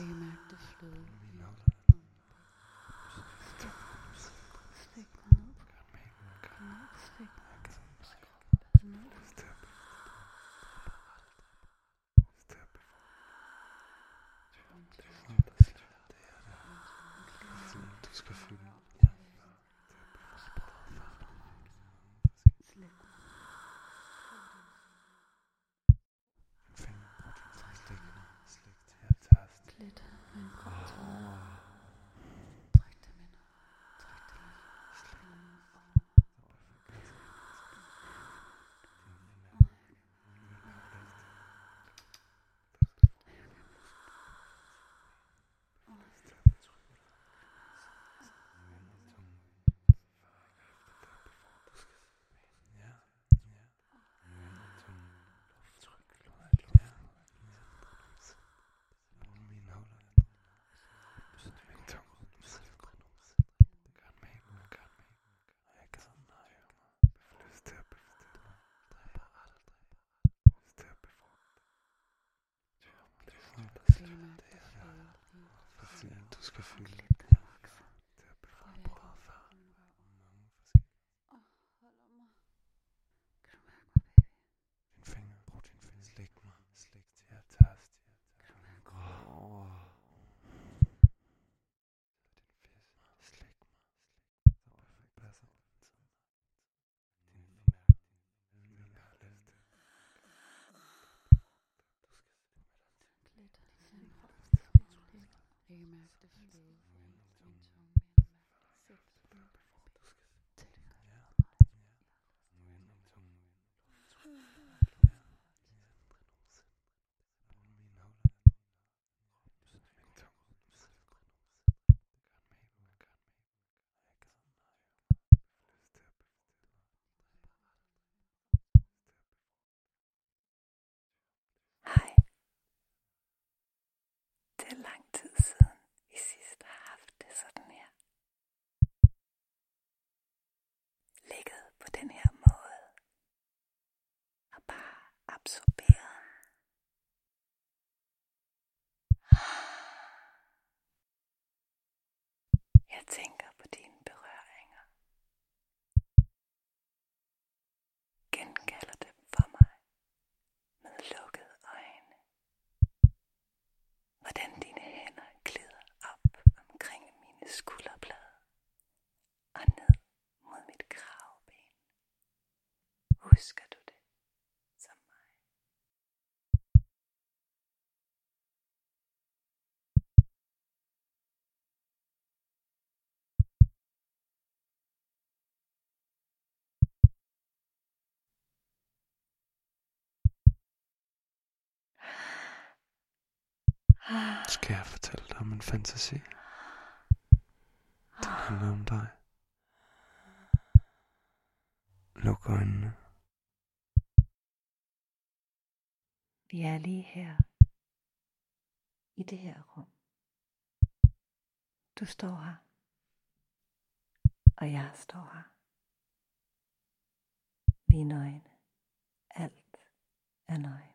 They maakt de vloer. Das Gefühl. very massive. Zinke. Skal jeg fortælle dig om en fantasi? Den handler om dig. Luk øjnene. Vi er lige her. I det her rum. Du står her. Og jeg står her. Vi er nøgne. Alt er nøgne.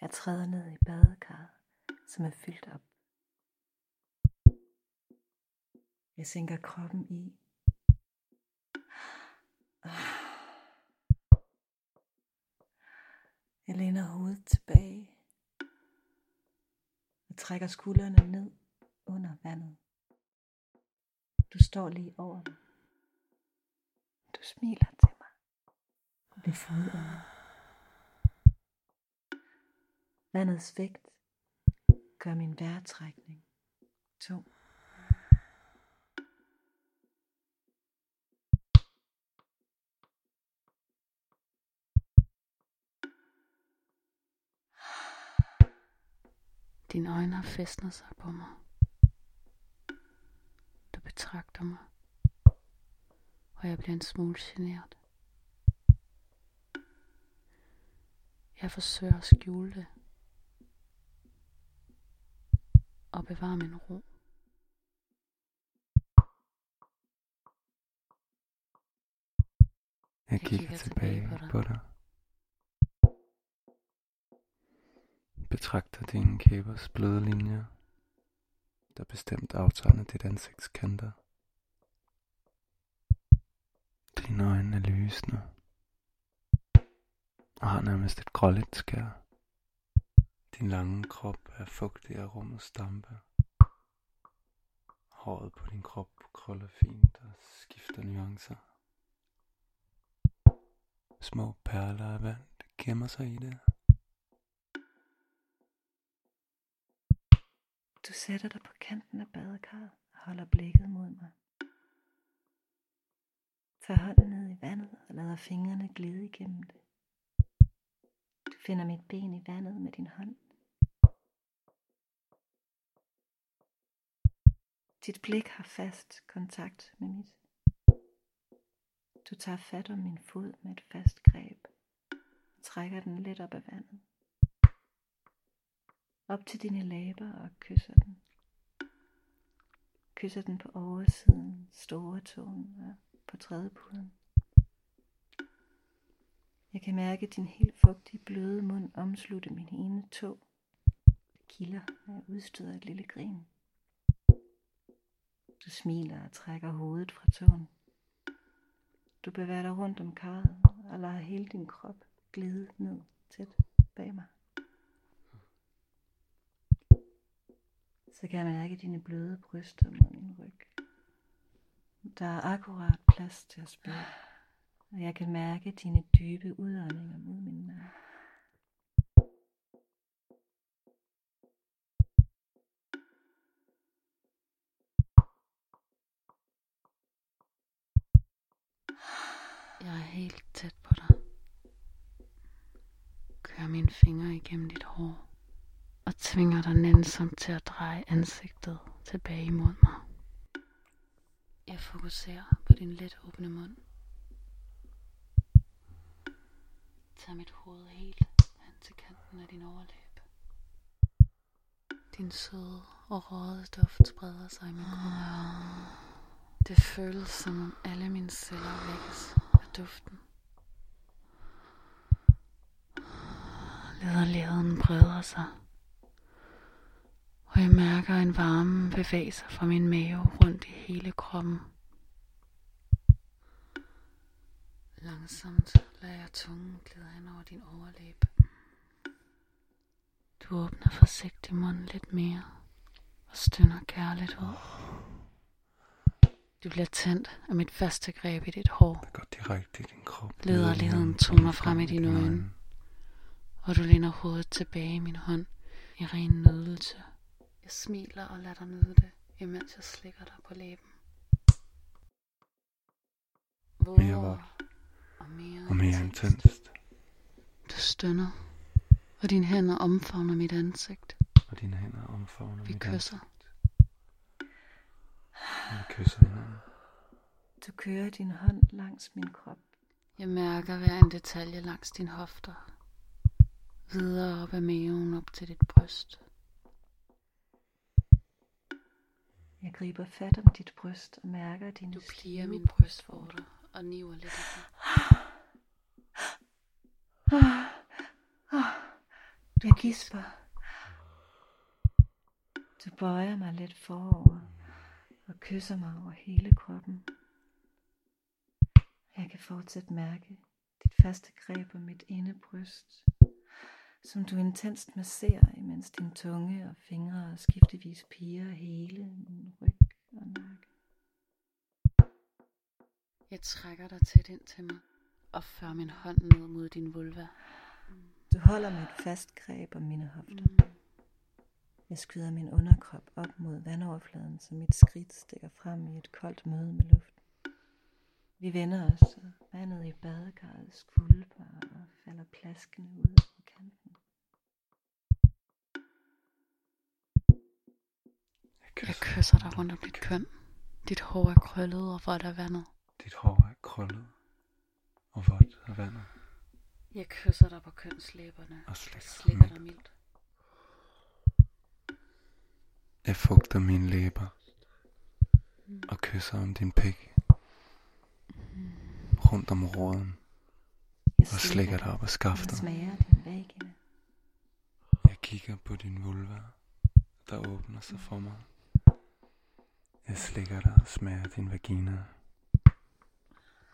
Jeg træder ned i badekarret, som er fyldt op. Jeg sænker kroppen i. Jeg læner hovedet tilbage Jeg trækker skuldrene ned under vandet. Du står lige over mig. Du smiler til mig. Ved foden. Vandets vægt gør min vejrtrækning tung. Dine øjne har sig på mig. Du betragter mig, og jeg bliver en smule generet. Jeg forsøger at skjule det, og bevare min ro. Jeg kigger, jeg kigger tilbage, tilbage på dig. Betragter dine kæbers bløde linjer, der bestemt aftegner dit ansigts kanter. Dine øjne er lysende og har nærmest et gråligt skær. Din lange krop er fugtig af rummets dampe. Håret på din krop krøller fint og skifter nuancer. Små perler af vand gemmer sig i det. Du sætter dig på kanten af badekarret og holder blikket mod mig. Tag hånden ned i vandet og lader fingrene glide igennem det. Du finder mit ben i vandet med din hånd. Dit blik har fast kontakt med mit. Du tager fat om min fod med et fast greb og trækker den lidt op af vandet. Op til dine læber og kysser den. Kysser den på oversiden, store tåen og på trædepuden. Jeg kan mærke din helt fugtige, bløde mund omslutte min ene tå. Det kilder, når jeg udstøder et lille grin. Du smiler og trækker hovedet fra tåen. Du bevæger dig rundt om karret og lader hele din krop glide ned tæt bag mig. Så kan jeg mærke dine bløde bryster mod min ryg. Der er akkurat plads til at spille, og jeg kan mærke dine dybe udåndinger mod min fingre igennem dit hår og tvinger dig nænsomt til at dreje ansigtet tilbage imod mig. Jeg fokuserer på din let åbne mund. Tag mit hoved helt hen til kanten af din overlæb. Din søde og røde duft spreder sig i min krop. Det føles som om alle mine celler vækkes af duften. Lederligheden breder sig. Og jeg mærker en varme bevæge sig fra min mave rundt i hele kroppen. Langsomt lader jeg tungen glide hen over din overlæb. Du åbner forsigtigt munden lidt mere og stønner kærligt ud. Du bliver tændt af mit faste greb i dit hår, Det går direkte i din krop. Lederligheden toner frem i dine øjne. Og du læner hovedet tilbage i min hånd i ren nydelse. Jeg smiler og lader dig nyde det, imens jeg slikker dig på læben. Mere vold. og mere, Og mere intenst. intenst. Du stønner, og dine hænder omfavner mit ansigt. Og dine hænder omfavner Vi mit kysser. ansigt. Vi kysser hinanden. Du kører din hånd langs min krop. Jeg mærker hver en detalje langs dine hofter. Videre op ad maven op til dit bryst. Jeg griber fat om dit bryst og mærker dine Du stive min brystvorter og niver lidt den. Jeg gisper. Du bøjer mig lidt forover og kysser mig over hele kroppen. Jeg kan fortsat mærke dit faste greb om mit ene bryst, som du intenst masserer, imens din tunge og fingre skiftevis piger hele min ryg og nakke. Jeg trækker dig tæt ind til mig og fører min hånd ned mod din vulva. Du holder med et fast greb om mine hofter. Jeg skyder min underkrop op mod vandoverfladen, så mit skridt stikker frem i et koldt møde med luften. Vi vender os, og vandet i badekarret skvulper og falder plaskende ud Jeg kysser dig rundt om dit køn. Dit hår er krøllet og vådt af vandet. Dit hår er krøllet og vådt af vandet. Jeg kysser dig på kønslæberne. Og slikker Slikker dem dig mildt. Jeg fugter mine læber og kysser om din pik. Rundt om roden Jeg og slikker dig op og skaftet. smager din vagina. Jeg kigger på din vulva, der åbner sig for mig. Jeg slikker dig og smager din vagina.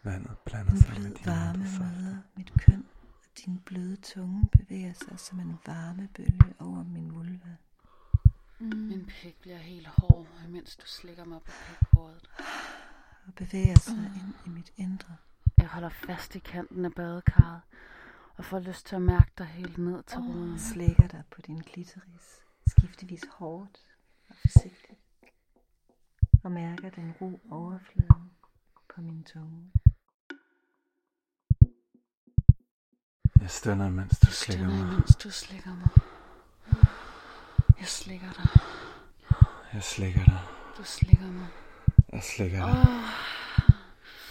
Vandet blander sig med dine varme møder mit køn, og din bløde tunge bevæger sig som en varmebølge over min vulva. Min pik bliver helt hård, imens du slikker mig på pikhovedet. og bevæger sig ind i mit indre. Jeg holder fast i kanten af badekarret og får lyst til at mærke dig helt ned til ruden. Jeg slækker dig på din klitoris, skiftevis hårdt og forsigtigt. Og mærker den ro overflade på min tunge. Jeg stønner, mens du slikker mig. imens du slikker mig. Jeg slikker dig. Jeg slikker dig. Du slikker mig. Jeg slikker dig.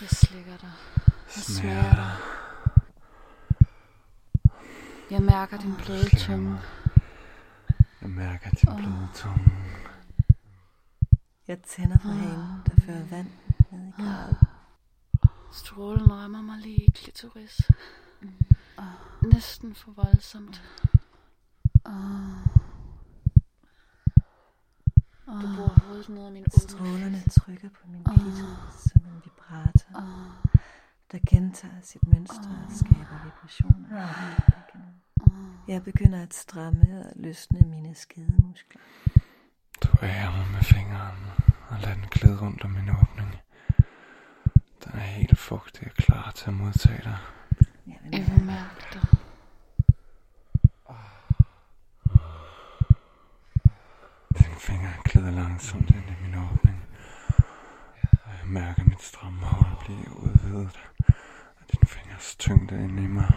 jeg slikker dig. Jeg Smager smager dig. Jeg mærker din bløde tunge. Jeg mærker din bløde tunge. Jeg tænder for hanen, der fører vand ned i gravet. Strålen rammer mig lige i klitoris. Næsten for voldsomt. Du bruger hovedet ned i min åbne Strålerne trykker på min klitoris som en vibrator, der gentager sit mønster og skaber vibrationer. Jeg begynder at stramme og løsne mine skedemuskler. Ærer mig med fingeren og lader den glæde rundt om min åbning. Den er helt fugtig og klar til at modtage dig. Jeg vil mærke dig. Dine fingre glæder langsomt ind i min åbning. Og jeg mærker mit stramme hold blive udvidet. Og dine fingres tyngde ind i mig.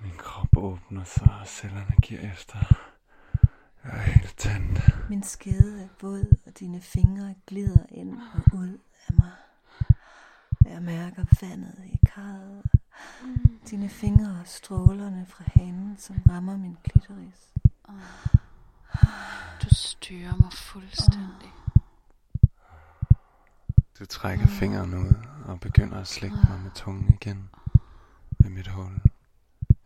Min krop åbner sig, og cellerne giver efter. Jeg er helt tændt. Min skede er våd, og dine fingre glider ind og ud af mig. Jeg mærker vandet i karret. Dine fingre og strålerne fra hanen, som rammer min klitoris. Du styrer mig fuldstændig. Du trækker fingeren ud og begynder at slikke mig med tungen igen ved mit hul.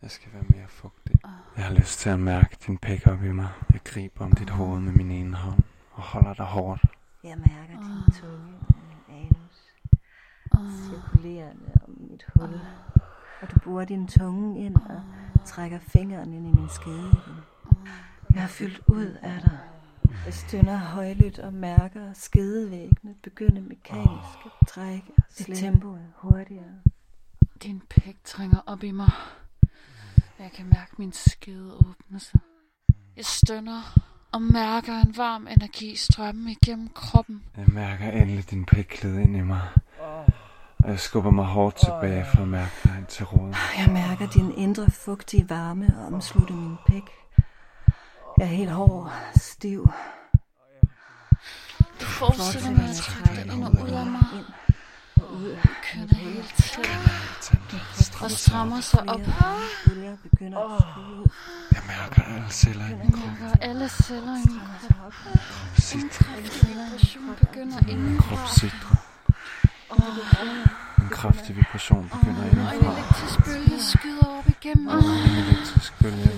Jeg skal være mere fugtig. Jeg har lyst til at mærke din pik op i mig. Jeg griber om dit hoved med min ene hånd og holder dig hårdt. Jeg mærker din tunge og min anus cirkulerende om mit hul. Og du bruger din tunge ind og trækker fingeren ind i min skede. Jeg er fyldt ud af dig. Jeg stønner højlydt og mærker skedevæggene begynde mekanisk at trække. Dit tempo er hurtigere. Din pik trænger op i mig. Jeg kan mærke min skede åbne sig. Jeg stønner og mærker en varm energi strømme igennem kroppen. Jeg mærker endelig din pik glide ind i mig. Og jeg skubber mig hårdt tilbage for at mærke dig til roden. Jeg mærker din indre fugtige varme omslutte min pik. Jeg er helt hård, stiv. Du fortsætter med at trække dig ind og ud af mig. Ind og ud. Kønner hele tiden Tændt. og strammer sig op. Ud. Jeg mærker alle celler i min Jeg krop. mærker alle celler i min krop. Vibration begynder indenfra. krop sidrer. En kraftig vibration begynder Og en indenfra. elektrisk bølge skyder op igennem mig. En elektrisk bølge